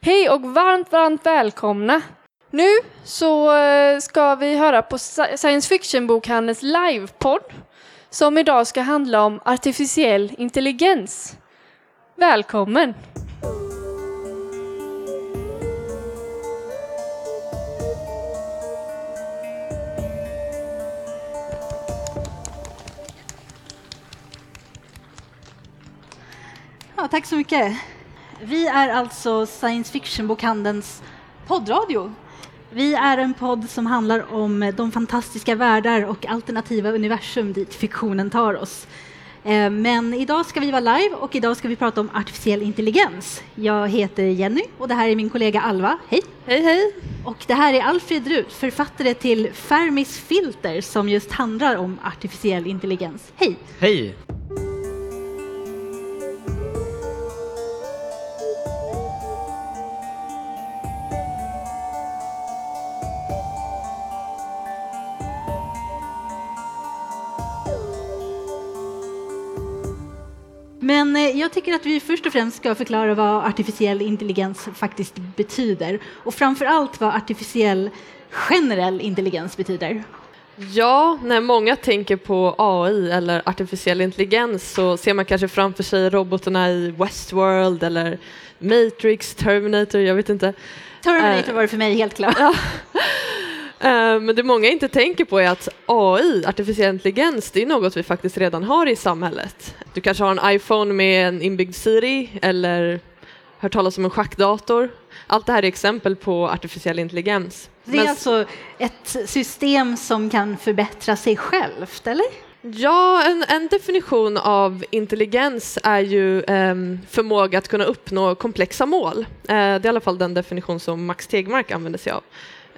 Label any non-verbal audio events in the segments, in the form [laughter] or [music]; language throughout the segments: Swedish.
Hej och varmt, varmt välkomna! Nu så eh, ska vi höra på science fiction-bokhandelns livepodd som idag ska handla om artificiell intelligens. Välkommen! Ja, tack så mycket. Vi är alltså science fiction-bokhandelns poddradio. Vi är en podd som handlar om de fantastiska världar och alternativa universum dit fiktionen tar oss. Eh, men idag ska vi vara live och idag ska vi prata om artificiell intelligens. Jag heter Jenny och det här är min kollega Alva. Hej! Hej, hej! Och det här är Alfred Rut, författare till Fermis filter som just handlar om artificiell intelligens. Hej! Hej! Men eh, jag tycker att vi först och främst ska förklara vad artificiell intelligens faktiskt betyder och framför allt vad artificiell generell intelligens betyder. Ja, när många tänker på AI eller artificiell intelligens så ser man kanske framför sig robotarna i Westworld eller Matrix, Terminator, jag vet inte. Terminator var det för mig helt klart. Ja. [laughs] Eh, men det många inte tänker på är att AI, artificiell intelligens, det är något vi faktiskt redan har i samhället. Du kanske har en iPhone med en inbyggd Siri eller hört talas om en schackdator. Allt det här är exempel på artificiell intelligens. Det är Men... alltså ett system som kan förbättra sig självt, eller? Ja, en, en, definition av intelligens är ju eh, förmåga att kunna uppnå komplexa mål. Eh, det är i alla fall den definition som Max Tegmark använder sig av.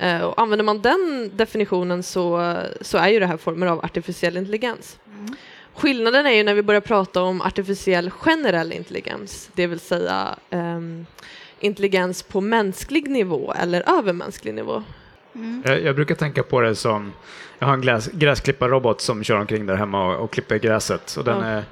Eh, och använder man den definitionen så, så är ju det här former av artificiell intelligens. Mm. Skillnaden är ju när vi börjar prata om artificiell generell intelligens, det vill säga um, intelligens på mänsklig nivå eller övermänsklig nivå. Mm. Jag, jag, brukar tänka på det som, jag har en gräs, gräsklipparrobot som kör omkring där hemma och, och klipper gräset. Och den ja. är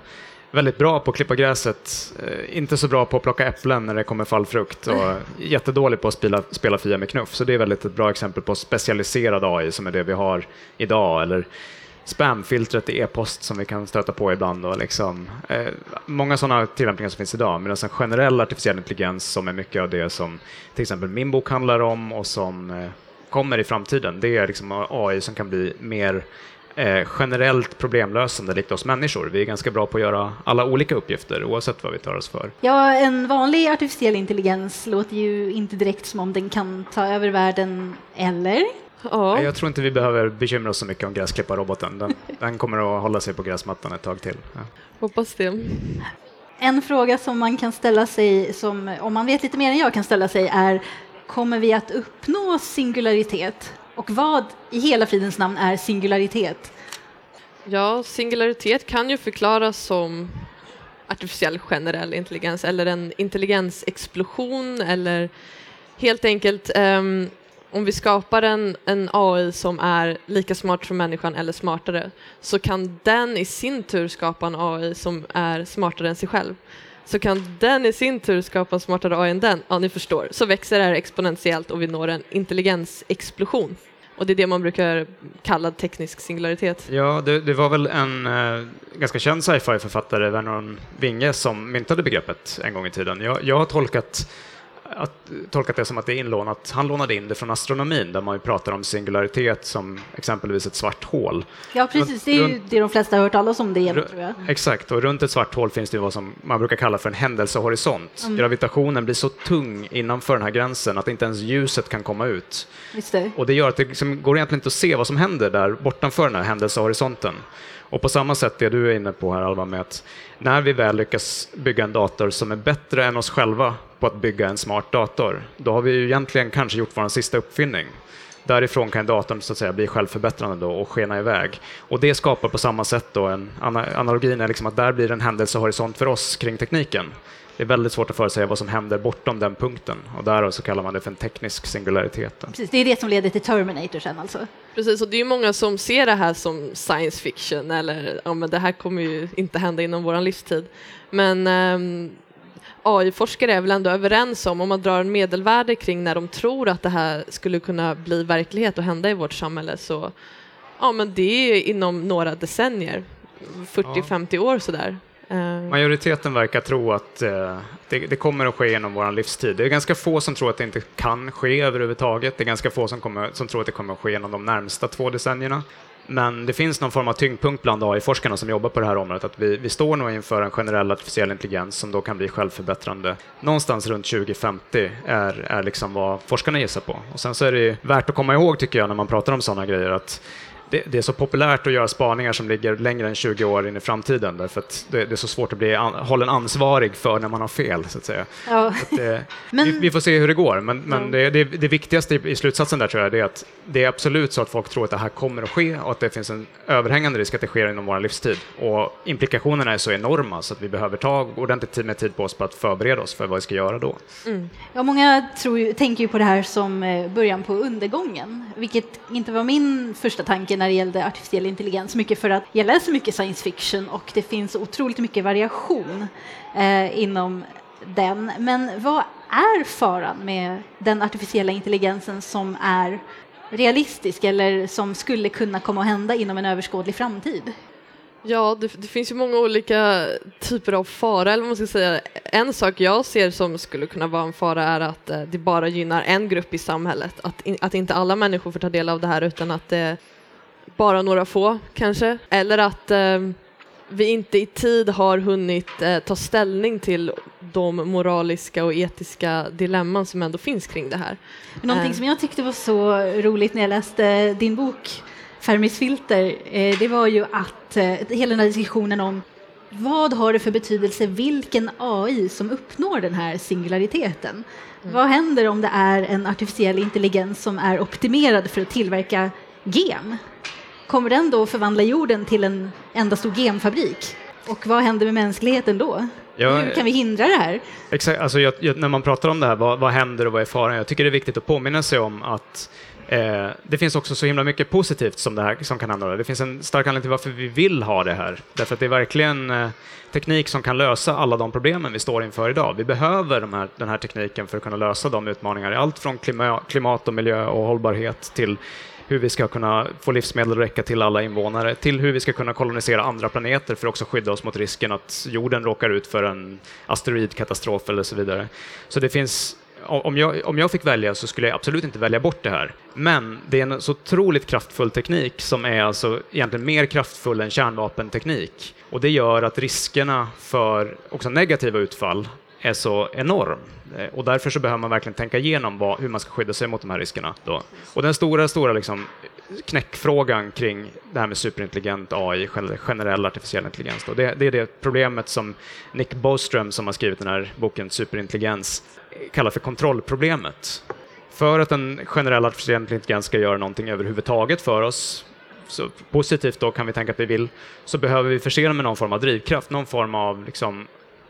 väldigt bra på att klippa gräset, eh, inte så bra på att plocka äpplen när det kommer fallfrukt och jättedålig på att spela, spela Fia med knuff. Så det är väldigt ett bra exempel på specialiserad AI som är det vi har idag. Eller spamfiltret i e-post som vi kan stöta på ibland. Och liksom, eh, många sådana tillämpningar som finns idag, medan en generell artificiell intelligens som är mycket av det som till exempel min bok handlar om och som eh, kommer i framtiden, det är liksom AI som kan bli mer eh, generellt problemlösande likt oss människor. Vi är ganska bra på att göra alla olika uppgifter oavsett vad vi tar oss för. Ja, en vanlig artificiell intelligens låter ju inte direkt som om den kan ta över världen, eller? Ja. Jag tror inte vi behöver bekymra oss så mycket om gräsklipparroboten. Den, [laughs] den kommer att hålla sig på gräsmattan ett tag till. Ja. Hoppas det. En fråga som man kan ställa sig, som om man vet lite mer än jag kan ställa sig, är kommer vi att uppnå singularitet? Och vad i hela fridens namn är singularitet? Ja, singularitet kan ju förklaras som artificiell generell intelligens eller en intelligensexplosion eller helt enkelt um, om vi skapar en, en AI som är lika smart som människan eller smartare så kan den i sin tur skapa en AI som är smartare än sig själv. Så kan den i sin tur skapa en smartare AI än den, ja ni förstår, så växer det här exponentiellt och vi når en intelligensexplosion. Och det är det man brukar kalla teknisk singularitet. Ja, det, det var väl en eh, ganska känd sci-fi-författare, Vernon Winge, som myntade begreppet en gång i tiden. Jag, jag har tolkat att, tolkat det som att det är inlånat. Han lånade in det från astronomin där man ju pratar om singularitet som exempelvis ett svart hål. Ja, precis. Det är ju det de flesta har hört talas om det genom, tror jag. Exakt, och runt ett svart hål finns det vad som man brukar kalla för en händelsehorisont. Mm. Gravitationen blir så tung innanför den här gränsen att inte ens ljuset kan komma ut. Det. Och det gör att det liksom går egentligen inte att se vad som händer där bortanför den här händelsehorisonten. Och på samma sätt det du är inne på här Alva med att när vi väl lyckas bygga en dator som är bättre än oss själva på att bygga en smart dator, då har vi ju egentligen kanske gjort vår sista uppfinning. Därifrån kan datorn så att säga bli självförbättrande då och skena iväg. Och det skapar på samma sätt då en analogin är liksom att där blir en händelsehorisont för oss kring tekniken. Det är väldigt svårt att förutsäga vad som händer bortom den punkten och därav så kallar man det för en teknisk singularitet. Precis, det är det som leder till Terminator sen alltså? Precis, och det är många som ser det här som science fiction eller ja, men det här kommer ju inte hända inom vår livstid. Men um, AI-forskare är väl ändå överens om, om man drar en medelvärde kring när de tror att det här skulle kunna bli verklighet och hända i vårt samhälle så ja men det är inom några decennier, 40-50 år sådär. Eh. Majoriteten verkar tro att eh, det, det, kommer att ske genom vår livstid. Det är ganska få som tror att det inte kan ske överhuvudtaget. Det är ganska få som, kommer, som tror att det kommer att ske genom de närmsta två decennierna. Men det finns någon form av tyngdpunkt bland AI-forskarna som jobbar på det här området, att vi, vi står nog inför en generell artificiell intelligens som då kan bli självförbättrande. Någonstans runt 2050 är, är liksom vad forskarna gissar på. Och sen så är det värt att komma ihåg, tycker jag, när man pratar om sådana grejer, att det, det, är så populärt att göra spaningar som ligger längre än 20 år in i framtiden därför att det, det är så svårt att bli an, hållen ansvarig för när man har fel. Så att säga. Ja. Att det, [laughs] men, vi, vi, får se hur det går, men, men ja. det, viktigaste i, i, slutsatsen där tror jag är att det är absolut så att folk tror att det här kommer att ske och att det finns en överhängande risk att det sker inom vår livstid. Och implikationerna är så enorma så att vi behöver ta ordentligt tid med tid på oss på att förbereda oss för vad vi ska göra då. Mm. Ja, många tror, tänker ju på det här som eh, början på undergången, vilket inte var min första tanke när det gällde artificiell intelligens, mycket för att jag läser mycket science fiction och det finns otroligt mycket variation eh, inom den. Men vad är faran med den artificiella intelligensen som är realistisk eller som skulle kunna komma att hända inom en överskådlig framtid? Ja, det, det, finns ju många olika typer av fara, eller vad man ska säga. En sak jag ser som skulle kunna vara en fara är att eh, det bara gynnar en grupp i samhället. Att, in, att inte alla människor får ta del av det här utan att det bara några få kanske. Eller att eh, vi inte i tid har hunnit eh, ta ställning till de moraliska och etiska dilemman som ändå finns kring det här. Någonting eh. som jag tyckte var så roligt när jag läste din bok Fermis filter, eh, det var ju att eh, hela den här diskussionen om vad har det för betydelse vilken AI som uppnår den här singulariteten? Mm. Vad händer om det är en artificiell intelligens som är optimerad för att tillverka gen? Kommer den då förvandla jorden till en enda stor genfabrik? Och vad händer med mänskligheten då? Ja, Hur kan vi hindra det här? Exakt, alltså jag, jag, när man pratar om det här, vad, vad händer och vad är faran? Jag tycker det är viktigt att påminna sig om att eh, det finns också så himla mycket positivt som, det här, som kan hända. Det finns en stark anledning till varför vi vill ha det här. Därför att det är verkligen eh, teknik som kan lösa alla de problemen vi står inför idag. Vi behöver de här, den här tekniken för att kunna lösa de utmaningar, allt från klimat, klimat och miljö och hållbarhet till hur vi ska kunna få livsmedel att räcka till alla invånare, till hur vi ska kunna kolonisera andra planeter för att också skydda oss mot risken att jorden råkar ut för en asteroidkatastrof eller så vidare. Så det finns om jag, om jag fick välja så skulle jag absolut inte välja bort det här. Men det är en så otroligt kraftfull teknik som är alltså egentligen mer kraftfull än kärnvapenteknik. Och det gör att riskerna för också negativa utfall är så enorm. Eh, och därför så behöver man verkligen tänka igenom vad, hur man ska skydda sig mot de här riskerna. Då. Och den stora, stora liksom knäckfrågan kring det här med superintelligent AI, generell artificiell intelligens, då, det, det, är det problemet som Nick Boström, som har skrivit den här boken Superintelligens, kallar för kontrollproblemet. För att en generell artificiell intelligens ska göra någonting överhuvudtaget för oss, så positivt då kan vi tänka att vi vill, så behöver vi förse den med någon form av drivkraft, någon form av liksom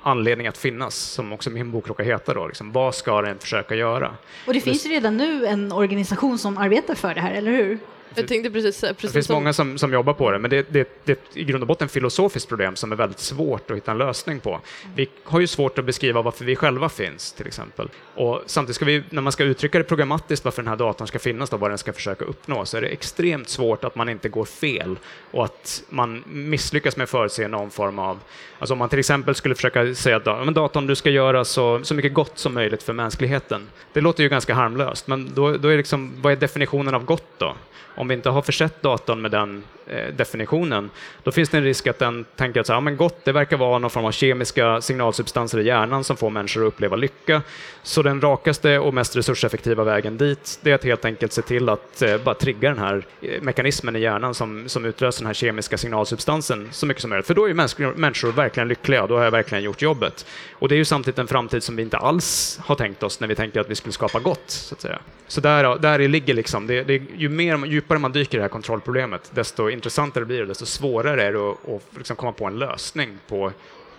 anledning att finnas, som också min bok råkar heta. Då, liksom, vad ska den försöka göra? Och det finns ju redan nu en organisation som arbetar för det här, eller hur? Jag tänkte precis, precis Det finns som... många som, som jobbar på det, men det, det, det är i grund och botten ett filosofiskt problem som är väldigt svårt att hitta en lösning på. Vi har ju svårt att beskriva varför vi själva finns, till exempel. Och samtidigt ska vi, när man ska uttrycka det programmatiskt varför den här datorn ska finnas, då, vad den ska försöka uppnå, så är det extremt svårt att man inte går fel och att man misslyckas med att förutse någon form av... Alltså om man till exempel skulle försöka säga att men datorn, du ska göra så, så mycket gott som möjligt för mänskligheten. Det låter ju ganska harmlöst, men då, då är liksom, vad är definitionen av gott då? Om vi inte har försett datorn med den Eh, definitionen, då finns det en risk att den tänker att så här, ja, men gott, det verkar vara någon form av kemiska signalsubstanser i hjärnan som får människor att uppleva lycka. Så den rakaste och mest resurseffektiva vägen dit, det är att helt enkelt se till att eh, bara trigga den här eh, mekanismen i hjärnan som, som utlöser den här kemiska signalsubstansen så mycket som möjligt. För då är människor, människor verkligen lyckliga, då har jag verkligen gjort jobbet. Och det är ju samtidigt en framtid som vi inte alls har tänkt oss när vi tänker att vi skulle skapa gott, så att säga. Så där, där ligger liksom, det, det, ju mer, djupare man dyker i det här kontrollproblemet, desto intressantare blir det, desto svårare är det att, att liksom komma på en lösning på,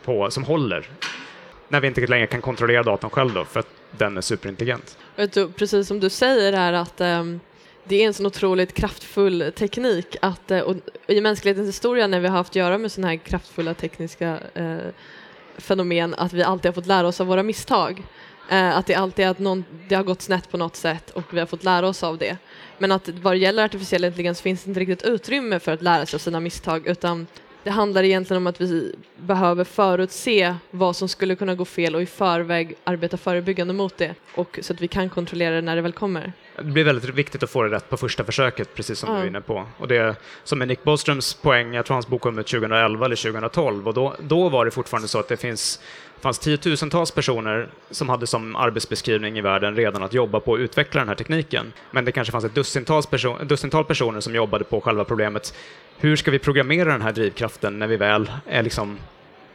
på, som håller. När vi inte längre kan kontrollera datorn själv då, för att den är superintelligent. Du, precis som du säger här att um, det är en sån otroligt kraftfull teknik att, eh, och i mänsklighetens historia när vi har haft att göra med sådana här kraftfulla tekniska uh, fenomen att vi alltid har fått lära oss av våra misstag. Eh, att det alltid är att någon, det har gått snett på något sätt och vi har fått lära oss av det. Men att vad det gäller artificiell intelligens finns det inte riktigt utrymme för att lära sig av sina misstag utan det handlar egentligen om att vi behöver förutse vad som skulle kunna gå fel och i förväg arbeta förebyggande mot det och så att vi kan kontrollera det när det väl kommer. Det blir väldigt viktigt att få det rätt på första försöket, precis som Ja. du är inne på. Och det som är Nick Boströms poäng, jag tror hans bok kom ut 2011 eller 2012, och då, då var det fortfarande så att det finns det fanns tiotusentals personer som hade som arbetsbeskrivning i världen redan att jobba på att utveckla den här tekniken. Men det kanske fanns ett dussintals perso- dussintal personer som jobbade på själva problemet. Hur ska vi programmera den här drivkraften när vi väl är liksom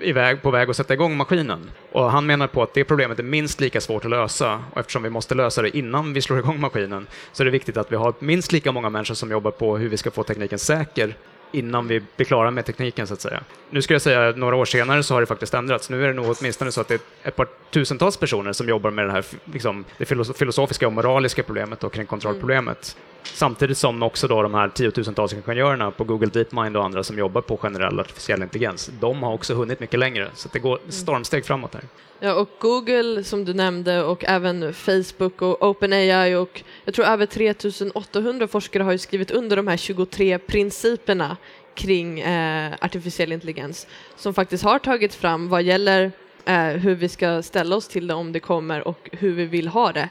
iväg, på väg att sätta igång maskinen. Och han menar på att det problemet är minst lika svårt att lösa och eftersom vi måste lösa det innan vi slår igång maskinen så är det viktigt att vi har minst lika många människor som jobbar på hur vi ska få tekniken säker innan vi blir klara med tekniken så att säga. Nu ska jag säga att några år senare så har det faktiskt ändrats. Nu är det nog åtminstone så att det är ett par tusentals personer som jobbar med det här liksom, det filosofiska och moraliska problemet och kring kontrollproblemet. Samtidigt som också då de här tiotusentals ingenjörerna på Google DeepMind och andra som jobbar på generell artificiell intelligens, de har också hunnit mycket längre. Så det går stormsteg framåt här. Ja, och Google som du nämnde och även Facebook och OpenAI och jag tror över 3800 forskare har ju skrivit under de här 23 principerna kring eh, artificiell intelligens som faktiskt har tagits fram vad gäller eh, hur vi ska ställa oss till det om det kommer och hur vi vill ha det.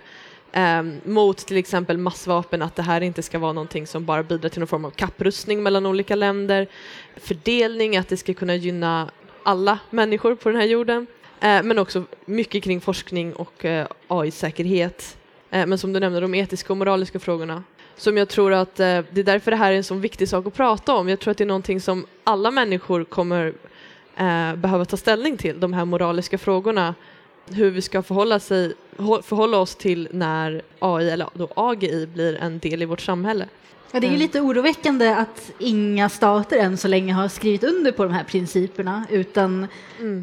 Eh, mot till exempel massvapen, att det här inte ska vara någonting som bara bidrar till någon form av kapprustning mellan olika länder. Fördelning, att det ska kunna gynna alla människor på den här jorden. Eh, men också mycket kring forskning och eh, AI-säkerhet. Eh, men som du nämnde, de etiska och moraliska frågorna. Som jag tror att eh, det är därför det här är en så viktig sak att prata om. Jag tror att det är någonting som alla människor kommer eh, behöva ta ställning till, de här moraliska frågorna. Hur vi ska förhålla, sig, förhålla oss till när AI, eller då AGI, blir en del i vårt samhälle. Ja, det är ju lite oroväckande att inga stater än så länge har skrivit under på de här principerna utan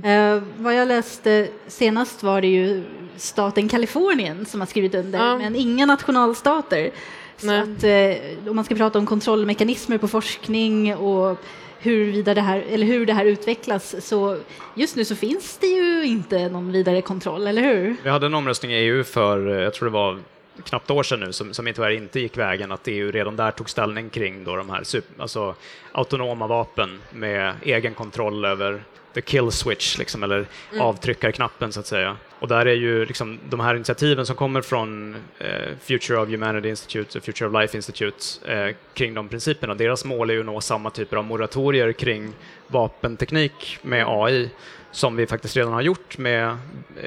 eh, vad jag läste senast var det ju staten Kalifornien som har skrivit under Ja. men inga nationalstater. Så att eh, om man ska prata om kontrollmekanismer på forskning och huruvida det här, eller hur det här utvecklas så just nu så finns det ju inte någon vidare kontroll, eller hur? Vi hade en omröstning i EU för, eh, jag tror det var knappt år sedan nu, som, som tyvärr inte gick vägen, att EU redan där tog ställning kring då de här super, alltså, autonoma vapen med egen kontroll över the kill switch, liksom, eller avtryckarknappen så att säga. Och där är ju liksom, de här initiativen som kommer från eh, Future of Humanity Institute och Future of Life Institute eh, kring de principerna, deras mål är ju att nå samma typer av moratorier kring vapenteknik med AI som vi faktiskt redan har gjort med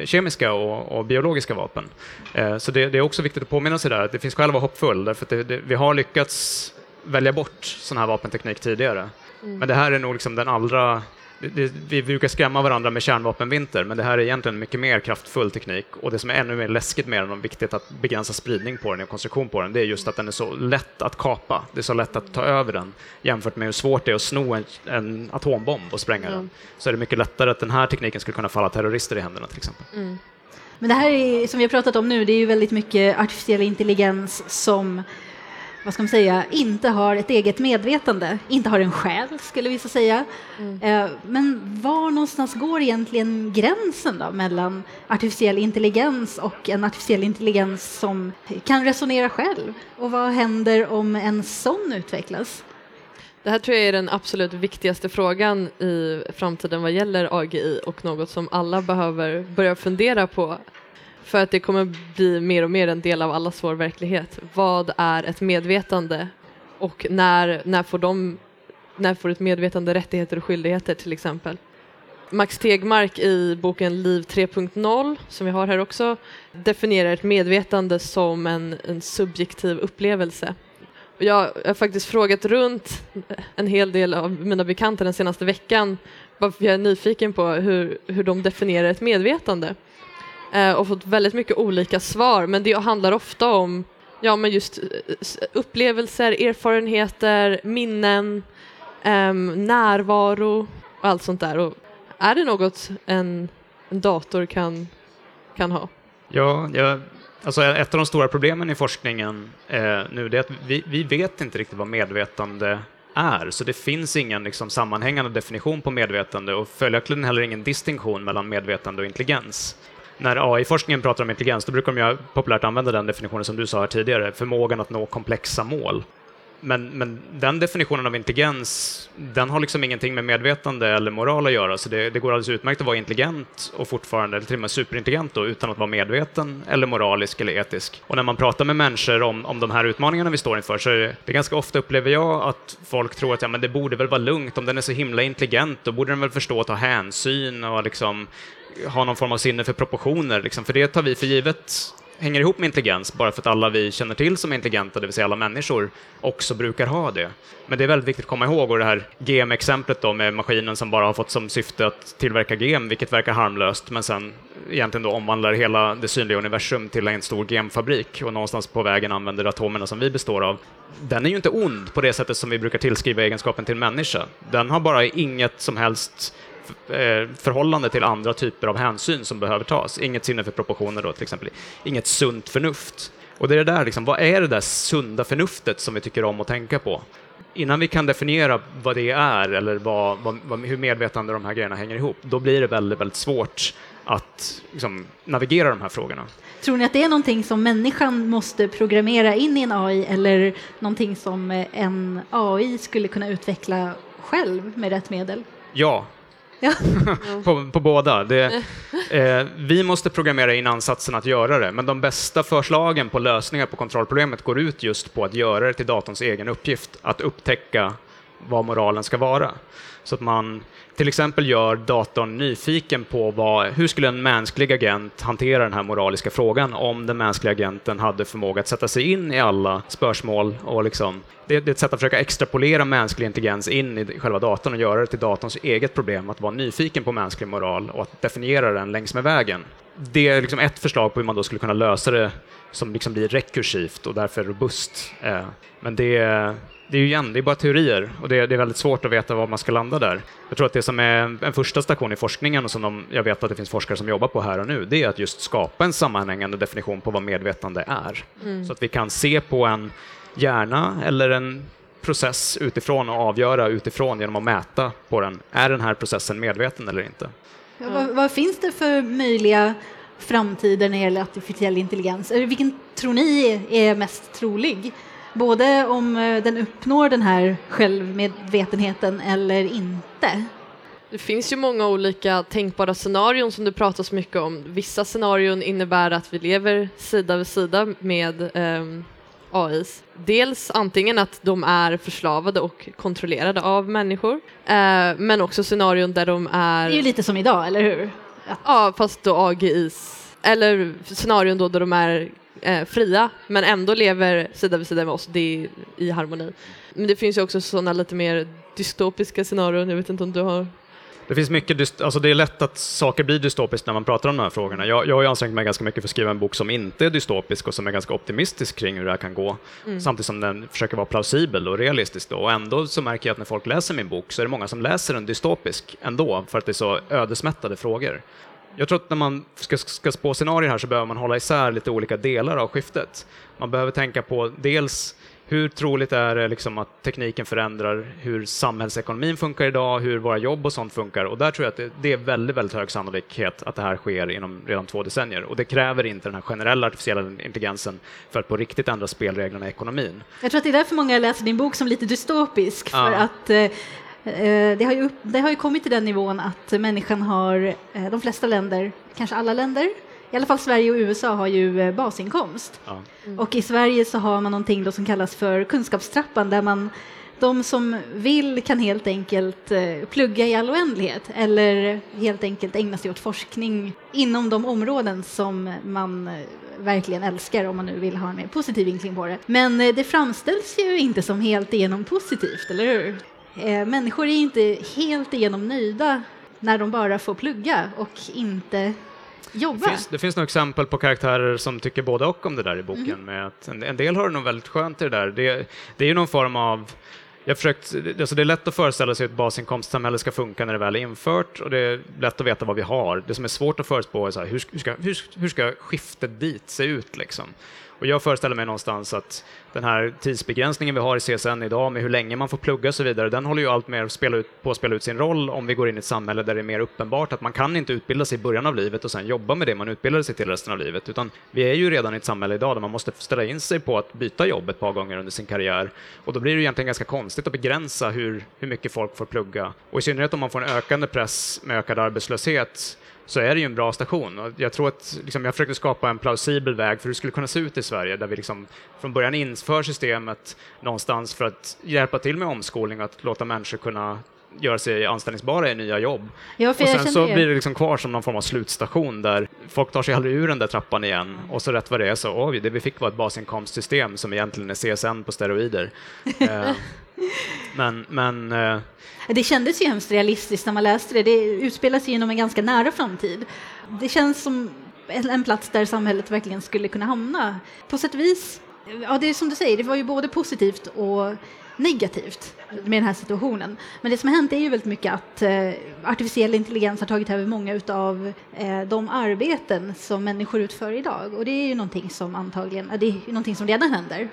kemiska och, och biologiska vapen. Eh, så det, det är också viktigt att påminna sig där att det finns skäl att vara hoppfull, därför att det, det, vi har lyckats välja bort sån här vapenteknik tidigare. Men det här är nog liksom den allra det, vi brukar skrämma varandra med kärnvapenvinter, men det här är egentligen mycket mer kraftfull teknik. Och det som är ännu mer läskigt med den och viktigt att begränsa spridning på den och konstruktion på den, det är just att den är så lätt att kapa. Det är så lätt att ta över den jämfört med hur svårt det är att sno en, en atombomb och spränga den. Så är det mycket lättare att den här tekniken skulle kunna falla terrorister i händerna till exempel. Men det här är, som vi har pratat om nu, det är ju väldigt mycket artificiell intelligens som vad ska man säga, inte har ett eget medvetande, inte har en själ skulle vissa säga. Eh, Men var någonstans går egentligen gränsen då mellan artificiell intelligens och en artificiell intelligens som kan resonera själv? Och vad händer om en sån utvecklas? Det här tror jag är den absolut viktigaste frågan i framtiden vad gäller AGI och något som alla behöver börja fundera på. För att det kommer bli mer och mer en del av allas vår verklighet. Vad är ett medvetande? Och när, när, får, de, när får ett medvetande rättigheter och skyldigheter till exempel? Max Tegmark i boken Liv 3.0, som vi har här också, definierar ett medvetande som en, en subjektiv upplevelse. Jag har faktiskt frågat runt en hel del av mina bekanta den senaste veckan bara för jag är nyfiken på hur, hur de definierar ett medvetande. Eh, och fått väldigt mycket olika svar, men det handlar ofta om ja, men just eh, upplevelser, erfarenheter, minnen, ehm, närvaro och allt sånt där. Och är det något en, en dator kan, kan ha? Ja, jag, alltså ett av de stora problemen i forskningen eh, nu är att vi, vi vet inte riktigt vad medvetande är. Så det finns ingen liksom, sammanhängande definition på medvetande och följaktligen heller ingen distinktion mellan medvetande och intelligens. När AI-forskningen pratar om intelligens, då brukar de ju populärt använda den definitionen som du sa här tidigare, förmågan att nå komplexa mål. Men, men den definitionen av intelligens, den har liksom ingenting med medvetande eller moral att göra, så det, det går alldeles utmärkt att vara intelligent och fortfarande, eller till och med superintelligent då, utan att vara medveten eller moralisk eller etisk. Och när man pratar med människor om, om de här utmaningarna vi står inför så är det, det ganska ofta upplever jag att folk tror att ja, men det borde väl vara lugnt, om den är så himla intelligent, då borde den väl förstå att ta hänsyn och liksom ha någon form av sinne för proportioner, liksom, för det tar vi för givet hänger ihop med intelligens, bara för att alla vi känner till som är intelligenta, det vill säga alla människor, också brukar ha det. Men det är väldigt viktigt att komma ihåg, och det här GM-exemplet då med maskinen som bara har fått som syfte att tillverka GM, vilket verkar harmlöst, men sen egentligen då omvandlar hela det synliga universum till en stor GM-fabrik och någonstans på vägen använder atomerna som vi består av. Den är ju inte ond på det sättet som vi brukar tillskriva egenskapen till människa. Den har bara inget som helst förhållande till andra typer av hänsyn som behöver tas. Inget sinne för proportioner då till exempel. Inget sunt förnuft. Och det är det där, liksom, vad är det där sunda förnuftet som vi tycker om att tänka på? Innan vi kan definiera vad det är eller vad, vad, hur medvetande de här grejerna hänger ihop, då blir det väldigt, väldigt svårt att liksom, navigera de här frågorna. Tror ni att det är någonting som människan måste programmera in i en AI eller någonting som en AI skulle kunna utveckla själv med rätt medel? Ja, Ja. [laughs] på, på, båda. Det, [laughs] eh, vi måste programmera in ansatsen att göra det, men de bästa förslagen på lösningar på kontrollproblemet går ut just på att göra det till datorns egen uppgift, att upptäcka vad moralen ska vara. Så att man till exempel gör datorn nyfiken på vad, hur skulle en mänsklig agent hantera den här moraliska frågan om den mänskliga agenten hade förmåga att sätta sig in i alla spörsmål och liksom, det, det är ett sätt att försöka extrapolera mänsklig intelligens in i själva datorn och göra det till datorns eget problem att vara nyfiken på mänsklig moral och att definiera den längs med vägen. Det är liksom ett förslag på hur man då skulle kunna lösa det som liksom blir rekursivt och därför robust. Eh, men det det är ju igen, det är bara teorier och det är, det är, väldigt svårt att veta var man ska landa där. Jag tror att det som är en första station i forskningen och som de, jag vet att det finns forskare som jobbar på här och nu, det är att just skapa en sammanhängande definition på vad medvetande är. Mm. Så att vi kan se på en hjärna eller en process utifrån och avgöra utifrån genom att mäta på den. Är den här processen medveten eller inte? Ja, vad, vad, finns det för möjliga framtider när det gäller artificiell intelligens? Vilken tror ni är mest trolig? Både om eh, den uppnår den här självmedvetenheten eller inte. Det finns ju många olika tänkbara scenarion som det pratas mycket om. Vissa scenarion innebär att vi lever sida vid sida med um, ehm, AIs. Dels antingen att de är förslavade och kontrollerade av människor, uh, men också scenarion där de är... Det är ju lite som idag, eller hur? Ja, fast då AGIs, eller scenarion då där de är eh, fria men ändå lever sida vid sida med oss, det är i harmoni. Men det finns ju också sådana lite mer dystopiska scenarion, jag vet inte om du har det finns mycket, alltså det är lätt att saker blir dystopiskt när man pratar om de här frågorna. Jag, jag har ju ansträngt mig ganska mycket för att skriva en bok som inte är dystopisk och som är ganska optimistisk kring hur det här kan gå, mm. samtidigt som den försöker vara plausibel och realistisk. Då. Och ändå så märker jag att när folk läser min bok så är det många som läser den dystopisk ändå, för att det är så ödesmättade frågor jag tror att när man ska, ska spå scenarier här så behöver man hålla isär lite olika delar av skiftet. Man behöver tänka på dels hur troligt är det liksom att tekniken förändrar hur samhällsekonomin funkar idag, hur våra jobb och sånt funkar och där tror jag att det, det är väldigt, väldigt hög sannolikhet att det här sker inom redan två decennier och det kräver inte den här generella artificiella intelligensen för att på riktigt ändra spelreglerna i ekonomin. Jag tror att det är därför många läser din bok som lite dystopisk, för ja. att eh, Eh, det har, ju, det har ju kommit till den nivån att människan har, eh, de flesta länder, kanske alla länder, i alla fall Sverige och USA har ju eh, basinkomst. Ja. Mm. Och i Sverige så har man någonting då som kallas för kunskapstrappan där man de som vill kan helt enkelt plugga i all oändlighet eller helt enkelt ägna sig åt forskning inom de områden som man verkligen älskar om man nu vill ha en mer positiv vinkling på det. Men det framställs ju inte som helt igenom positivt, eller hur? Eh, människor är inte helt igenom nöjda när de bara får plugga och inte jobba. Det finns, det finns nog exempel på karaktärer som tycker både och om det där i boken. Mm. Med att en, en, del har det nog väldigt skönt i det där. Det, det är ju någon form av jag försökt, alltså det är lätt att föreställa sig hur ett basinkomstsamhälle ska funka när det väl är infört och det är lätt att veta vad vi har. Det som är svårt att förutspå är så här, hur, hur, ska, hur, hur ska skiftet dit se ut? Liksom? Och jag föreställer mig någonstans att den här tidsbegränsningen vi har i CSN idag med hur länge man får plugga och så vidare, den håller ju allt mer spela ut, på att spela ut sin roll om vi går in i ett samhälle där det är mer uppenbart att man kan inte utbilda sig i början av livet och sen jobba med det man utbildade sig till resten av livet, utan vi är ju redan i ett samhälle idag där man måste ställa in sig på att byta jobb ett par gånger under sin karriär. Och då blir det egentligen ganska konstigt att begränsa hur, hur mycket folk får plugga. Och i synnerhet om man får en ökande press med ökad arbetslöshet så är det ju en bra station. Och jag tror att liksom, jag försökte skapa en plausibel väg för hur det skulle kunna se ut i Sverige, där vi liksom från början inför systemet någonstans för att hjälpa till med omskolning och att låta människor kunna göra sig anställningsbara i nya jobb. Ja, och sen så blir det liksom kvar som någon form av slutstation där folk tar sig aldrig ur den där trappan igen och så rätt vad det är så, oj, det vi fick var ett basinkomstsystem som egentligen är CSN på steroider. [laughs] Eh, men, men eh, det kändes ju hemskt realistiskt när man läste det. Det utspelar sig inom en ganska nära framtid. Det känns som en plats där samhället verkligen skulle kunna hamna. På sätt och vis, ja det är som du säger, det var ju både positivt och negativt med den här situationen. Men det som har hänt är ju väldigt mycket att eh, artificiell intelligens har tagit över många av eh, de arbeten som människor utför idag. Och det är ju någonting som antagligen, det är någonting som redan händer.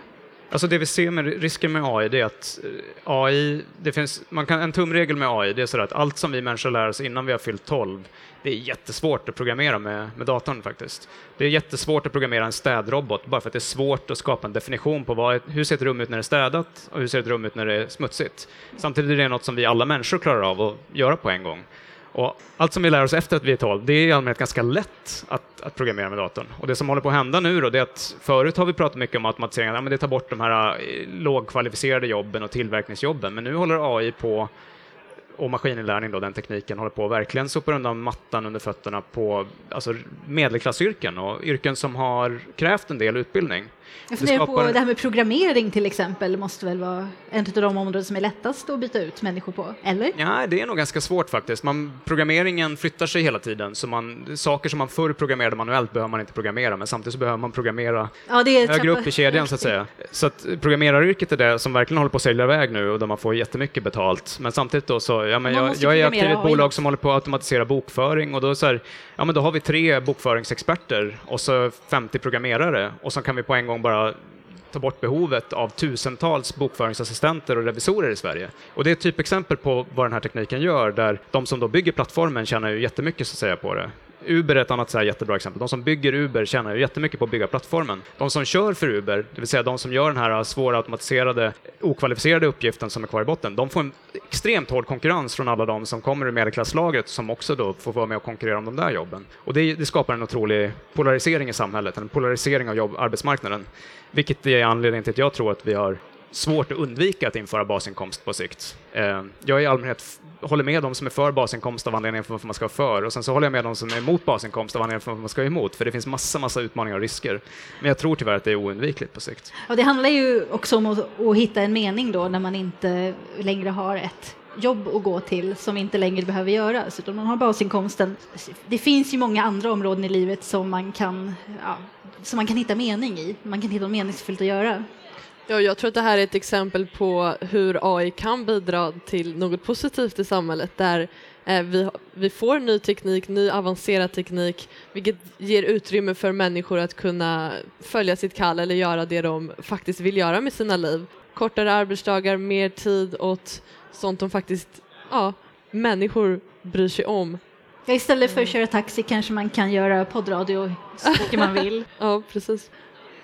Alltså det vi ser med risken med AI, det är att eh, AI, det finns, man kan, en tumregel med AI, det är så att allt som vi människor lär oss innan vi har fyllt 12, det är jättesvårt att programmera med, med datorn faktiskt. Det är jättesvårt att programmera en städrobot, bara för att det är svårt att skapa en definition på vad, hur ser ett rum ut när det är städat och hur ser ett rum ut när det är smutsigt. Samtidigt är det något som vi alla människor klarar av att göra på en gång. Och allt som vi lär oss efter att vi är 12, det är i allmänhet ganska lätt att, att programmera med datorn. Och det som håller på att hända nu då, det är att förut har vi pratat mycket om automatisering, ja, men det tar bort de här eh, lågkvalificerade jobben och tillverkningsjobben, men nu håller AI på och maskininlärning, då, den tekniken, håller på att verkligen sopa undan mattan under fötterna på alltså, medelklassyrken och yrken som har krävt en del utbildning. Jag funderar på det här med programmering till exempel, måste väl vara en av de områden som är lättast att byta ut människor på, eller? Ja, det är nog ganska svårt faktiskt. Man, programmeringen flyttar sig hela tiden, så man, saker som man förr programmerade manuellt behöver man inte programmera, men samtidigt så behöver man programmera ja, det är högre upp i kedjan så att säga. Så att programmeraryrket är det som verkligen håller på att sälja iväg nu och där man får jättemycket betalt. Men samtidigt då så, ja, men jag, jag är aktiv i ett bolag som håller på att automatisera bokföring och då så här, ja men då har vi tre bokföringsexperter och så 50 programmerare och så kan vi på en gång bara ta bort behovet av tusentals bokföringsassistenter och revisorer i Sverige. Och det är ett typexempel på vad den här tekniken gör, där de som då bygger plattformen tjänar ju jättemycket så att säga på det. Uber är ett annat så här jättebra exempel. De som bygger Uber tjänar ju jättemycket på att bygga plattformen. De som kör för Uber, det vill säga de som gör den här äh, svåra automatiserade, okvalificerade uppgiften som är kvar i botten, de får en extremt hård konkurrens från alla de som kommer ur medelklasslaget som också då får vara med och konkurrera om de där jobben. Och det, det skapar en otrolig polarisering i samhället, en polarisering av jobb, arbetsmarknaden, vilket är anledningen till att jag tror att vi har svårt att undvika att införa basinkomst på sikt. Eh, jag i allmänhet håller med de som är för basinkomst av anledningen för varför man ska vara för och sen så håller jag med de som är emot basinkomst av anledningen för varför man ska vara emot, för det finns massa, massa utmaningar och risker. Men jag tror tyvärr att det är oundvikligt på sikt. Ja, det handlar ju också om att, att hitta en mening då när man inte längre har ett jobb att gå till som inte längre behöver göras, utan man har basinkomsten. Det finns ju många andra områden i livet som man kan, ja, som man kan hitta mening i, man kan hitta något meningsfullt att göra. Ja, jag tror att det här är ett exempel på hur AI kan bidra till något positivt i samhället där eh, vi, vi får ny teknik, ny avancerad teknik, vilket ger utrymme för människor att kunna följa sitt kall eller göra det de faktiskt vill göra med sina liv. Kortare arbetsdagar, mer tid åt sånt de faktiskt, ja, människor bryr sig om. Istället för att köra taxi kanske man kan göra poddradio så mycket man vill. [laughs] ja, precis.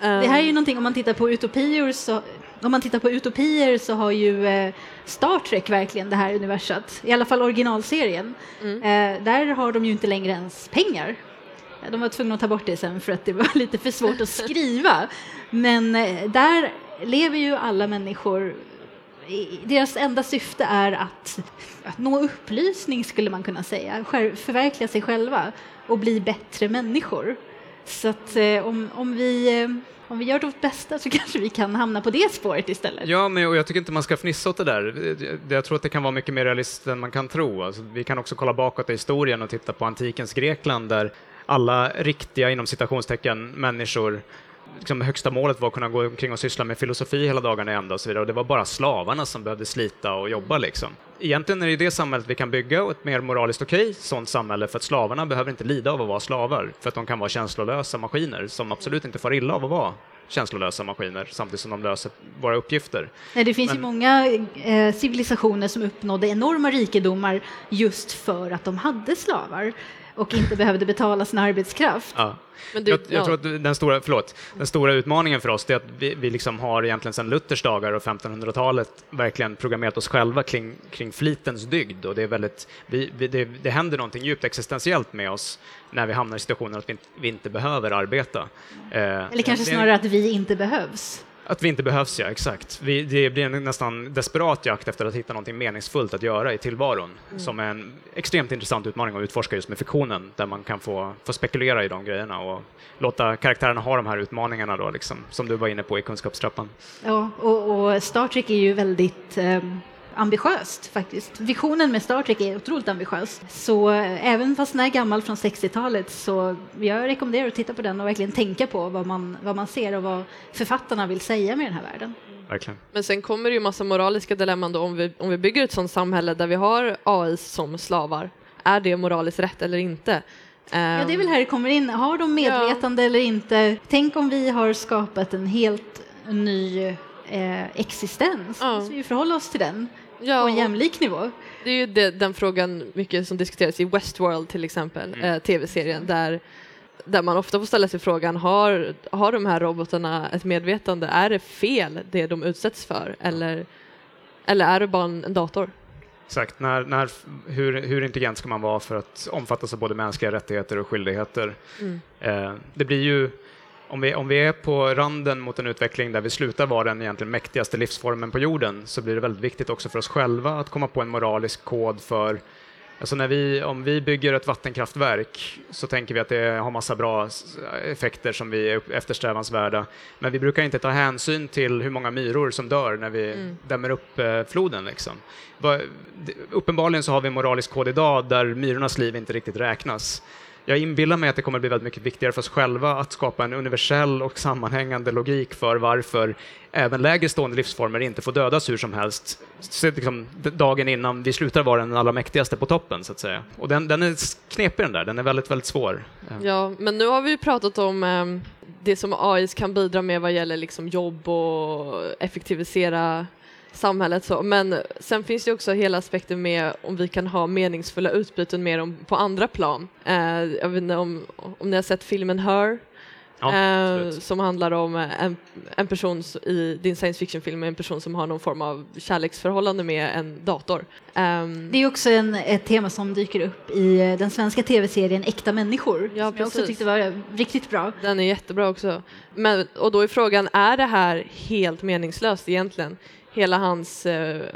Det här är ju någonting, om man tittar på utopier så, om man tittar på utopier så har ju eh, Star Trek verkligen det här universat, i alla fall originalserien. Mm. Eh, där har de ju inte längre ens pengar. De var tvungna att ta bort det sen för att det var [laughs] lite för svårt att skriva. Men eh, där lever ju alla människor deras enda syfte är att, att nå upplysning skulle man kunna säga, förverkliga sig själva och bli bättre människor. Så att eh, om, om, vi, eh, om vi gör vårt bästa så [laughs] kanske vi kan hamna på det spåret istället. Ja, men jag tycker inte man ska fnissa åt det där. Jag tror att det kan vara mycket mer realistiskt än man kan tro. Alltså, vi kan också kolla bakåt i historien och titta på antikens Grekland där alla riktiga, inom citationstecken, människor liksom högsta målet var att kunna gå omkring och syssla med filosofi hela dagarna i ända och så vidare. Och det var bara slavarna som behövde slita och jobba liksom. Egentligen är det det samhället vi kan bygga och ett mer moraliskt okej okay, sånt samhälle för att slavarna behöver inte lida av att vara slavar för att de kan vara känslolösa maskiner som absolut inte far illa av att vara känslolösa maskiner samtidigt som de löser våra uppgifter. Nej, det finns ju Men- många eh, civilisationer som uppnådde enorma rikedomar just för att de hade slavar och inte behövde betala sin arbetskraft. Ja. Men du, Jag, jag ja. tror att den stora, förlåt, den stora utmaningen för oss är att vi, vi liksom har egentligen sedan Luthers dagar och 1500-talet verkligen programmerat oss själva kring, kring flitens dygd och det är väldigt, vi, vi, det, det händer någonting djupt existentiellt med oss när vi hamnar i situationen att vi, inte- vi inte behöver arbeta. Eh, Eller kanske det snarare att vi inte behövs. Att vi inte behövs, ja, exakt. Vi, det blir en nästan desperat jakt efter att hitta något meningsfullt att göra i tillvaron, som är en extremt intressant utmaning att utforska just med fiktionen, där man kan få, få spekulera i de grejerna och låta karaktärerna ha de här utmaningarna då, liksom, som du var inne på i kunskapstrappan. Ja, och, och Star Trek är ju väldigt eh, ambitiöst faktiskt. Visionen med Star Trek är otroligt ambitiös. Så eh, även fast den är gammal från 60-talet så jag rekommenderar att titta på den och verkligen tänka på vad man, vad man ser och vad författarna vill säga med den här världen. Verkligen. Men sen kommer det ju massa moraliska dilemman då om vi, om vi bygger ett sådant samhälle där vi har AI som slavar. Är det moraliskt rätt eller inte? Ja, det är väl här det kommer in. Har de medvetande eller inte? Tänk om vi har skapat en helt ny eh, existens. Ja. Måste vi förhålla oss till den ja, på en och jämlik nivå. Det är ju det, den frågan mycket som diskuteras i Westworld till exempel, eh, tv-serien, där, där man ofta får ställa sig frågan, har, har de här robotarna ett medvetande? Är det fel det de utsätts för? Eller, eller är det bara en, en dator? Exakt. När, när, hur, hur intelligent ska man vara för att omfattas av både mänskliga rättigheter och skyldigheter? Mm. Eh, det blir ju, om vi, om vi är på randen mot en utveckling där vi slutar vara den egentligen mäktigaste livsformen på jorden så blir det väldigt viktigt också för oss själva att komma på en moralisk kod för Alltså när vi, om vi bygger ett vattenkraftverk så tänker vi att det har massa bra effekter som vi är eftersträvansvärda. Men vi brukar inte ta hänsyn till hur många myror som dör när vi Mm. dämmer upp eh, floden. Liksom. Uppenbarligen så har vi en moralisk kod idag där myrornas liv inte riktigt räknas. Jag inbillar mig att det kommer att bli väldigt mycket viktigare för oss själva att skapa en universell och sammanhängande logik för varför även lägre stående livsformer inte får dödas hur som helst så liksom, dagen innan vi slutar vara den allra mäktigaste på toppen, så att säga. Och den, den är knepig den där, den är väldigt, väldigt svår. Ja, men nu har vi ju pratat om eh, det som AI kan bidra med vad gäller liksom jobb och effektivisera samhället. Så. Men sen finns det också hela aspekten med om vi kan ha meningsfulla utbyten med dem på andra plan. Eh, jag vet inte om, om ni har sett filmen Her? Ja, eh, som handlar om eh, en, en person i din science fiction-film, en person som har någon form av kärleksförhållande med en dator. Ehm, Det är också en, ett tema som dyker upp i eh, den svenska tv-serien Äkta människor. Ja, som jag också precis. tyckte var riktigt bra. Den är jättebra också. Men, och då är frågan, är det här helt meningslöst egentligen? Hela hans eh,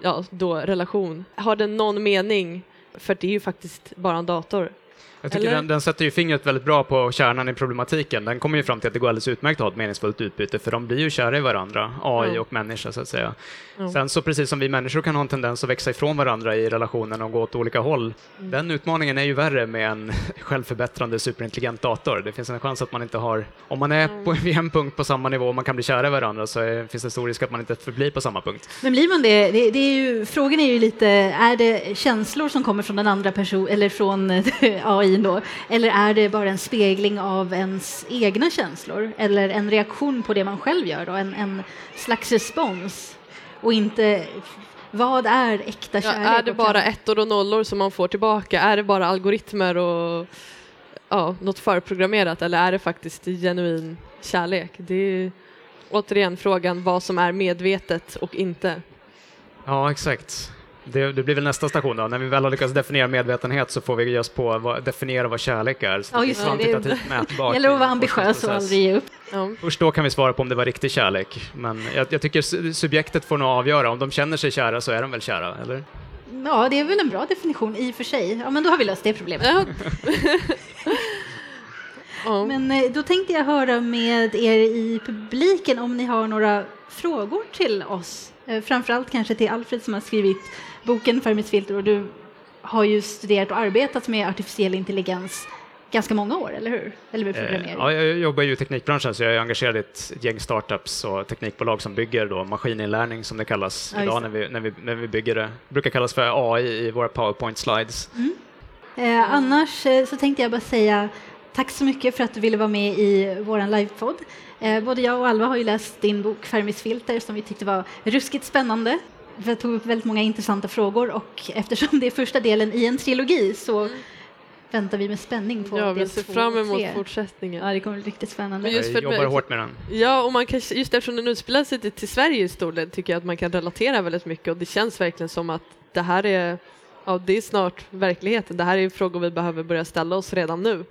ja, då, relation. Har den någon mening? För det är ju faktiskt bara en dator. Jag tycker den, den sätter ju fingret väldigt bra på kärnan i problematiken. Den kommer ju fram till att det går alldeles utmärkt att ha ett meningsfullt utbyte, för de blir ju kära i varandra, AI Ja. och människa så att säga. Ja. Sen så precis som vi människor kan ha en tendens att växa ifrån varandra i relationen och gå åt olika håll, Mm. den utmaningen är ju värre med en [laughs] självförbättrande superintelligent dator. Det finns en chans att man inte har, om man är Mm. på vid en punkt på samma nivå och man kan bli kära i varandra så är, finns det stor risk att man inte förblir på samma punkt. Men blir man det, det, det är ju, frågan är ju lite, är det känslor som kommer från den andra personen, eller från [laughs] AI då, eller är det bara en spegling av ens egna känslor, eller en reaktion på det man själv gör då, en, en slags respons, och inte vad är äkta Ja, kärlek? är det bara ettor och nollor som man får tillbaka? Är det bara algoritmer och ja, något förprogrammerat? Eller är det faktiskt genuin kärlek? Det är återigen frågan vad som är medvetet och inte. Ja, exakt. Det, det blir väl nästa station då. När vi väl har lyckats definiera medvetenhet så får vi ge oss på vad, definiera vad kärlek är. Så Ja, det just det. Det är- kvantitativt mätbart. Det gäller att vara ambitiös och aldrig ge upp. Ja. Först då kan vi svara på om det var riktig kärlek. Men jag, jag tycker su- subjektet får nog avgöra. Om de känner sig kära så är de väl kära, eller? Ja, det är väl en bra definition i och för sig. Ja, men då har vi löst det problemet. Ja. [laughs] ja. Men eh, då tänkte jag höra med er i publiken om ni har några frågor till oss. Eh, Framförallt kanske till Alfred som har skrivit boken Fermisfilter och du har ju studerat och arbetat med artificiell intelligens ganska många år, eller hur? Eller med Eh, programmering. ja, jag jobbar ju i teknikbranschen så jag är engagerad i ett gäng startups och teknikbolag som bygger då maskininlärning som det kallas Ja, idag när vi, när, vi, när vi bygger det. Det brukar kallas för AI i våra powerpoint slides. Eh, annars eh, så tänkte jag bara säga tack så mycket för att du ville vara med i vår livepodd. Eh, både jag och Alva har ju läst din bok Fermis filter som vi tyckte var ruskigt spännande. Vi tog upp väldigt många intressanta frågor och eftersom det är första delen i en trilogi så mm. väntar vi med spänning på ja, del vi ser fram emot fortsättningen. Ja, det kommer bli riktigt spännande. just för jag jobbar hårt med den. Ja, och man kan, just eftersom den utspelar sig till Sverige i stor del tycker jag att man kan relatera väldigt mycket och det känns verkligen som att det här är, ja, det är snart verkligheten. Det här är frågor vi behöver börja ställa oss redan nu.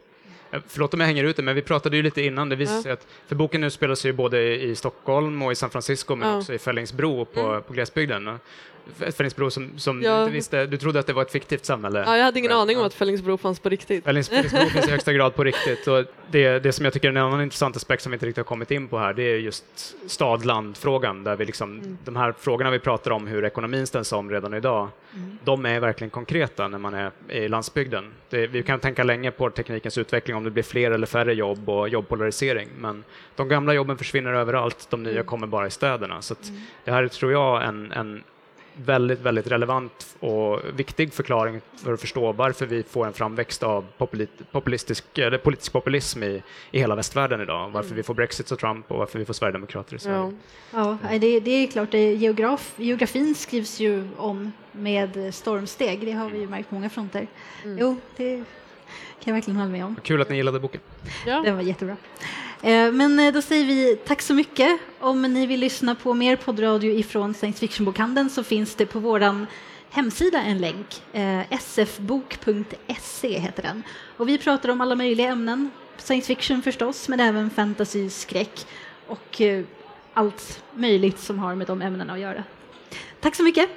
Förlåt om jag hänger ut det, men vi pratade ju lite innan. Det visade sig att, för boken utspelar sig ju både i Stockholm och i San Francisco, men ja. också i Fällingsbro på, mm. på glesbygden. Fällingsbro som, som ja. du visste, du trodde att det var ett fiktivt samhälle? Ja, jag hade ingen aning om att Fällingsbro fanns på riktigt. Fällingsbro [laughs] finns i högsta grad på riktigt. Och det, det som jag tycker är en annan intressant aspekt som vi inte riktigt har kommit in på här, det är just stad-land-frågan, där vi liksom, mm. de här frågorna vi pratar om, hur ekonomin ställs om redan idag, mm. de är verkligen konkreta när man är i landsbygden. Det, vi kan tänka länge på teknikens utveckling, om det blir fler eller färre jobb och jobbpolarisering, men de gamla jobben försvinner överallt, de nya mm. kommer bara i städerna. Så mm. det här är, tror jag, en, en väldigt, väldigt relevant och viktig förklaring för att förstå varför vi får en framväxt av populistisk, eller politisk populism i, i hela västvärlden idag. Varför mm. vi får Brexit och Trump och varför vi får Sverigedemokrater i Sverige. Ja, ja det, det är klart. Det, geograf, geografin skrivs ju om med stormsteg. Det har vi ju märkt på många fronter. Mm. Jo, det kan jag verkligen hålla med om. Kul att ni gillade boken. Ja. Den var jättebra. Eh, men eh, då säger vi tack så mycket. Om ni vill lyssna på mer poddradio ifrån science fiction-bokhandeln så finns det på vår hemsida en länk. Eh, Sfbok.se heter den. Och vi pratar om alla möjliga ämnen. Science fiction förstås, men även fantasy, skräck och allt möjligt som har med de ämnena att göra. Tack så mycket.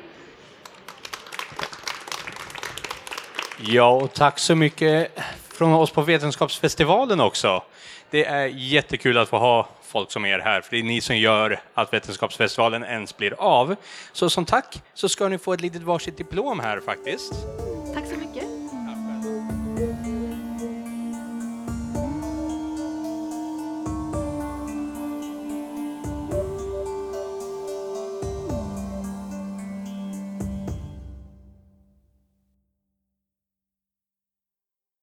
Ja, och tack så mycket från oss på Vetenskapsfestivalen också. Det är jättekul att få ha folk som er här, för det är ni som gör att Vetenskapsfestivalen ens blir av. Så som tack så ska ni få ett litet varsitt diplom här faktiskt. Tack så mycket.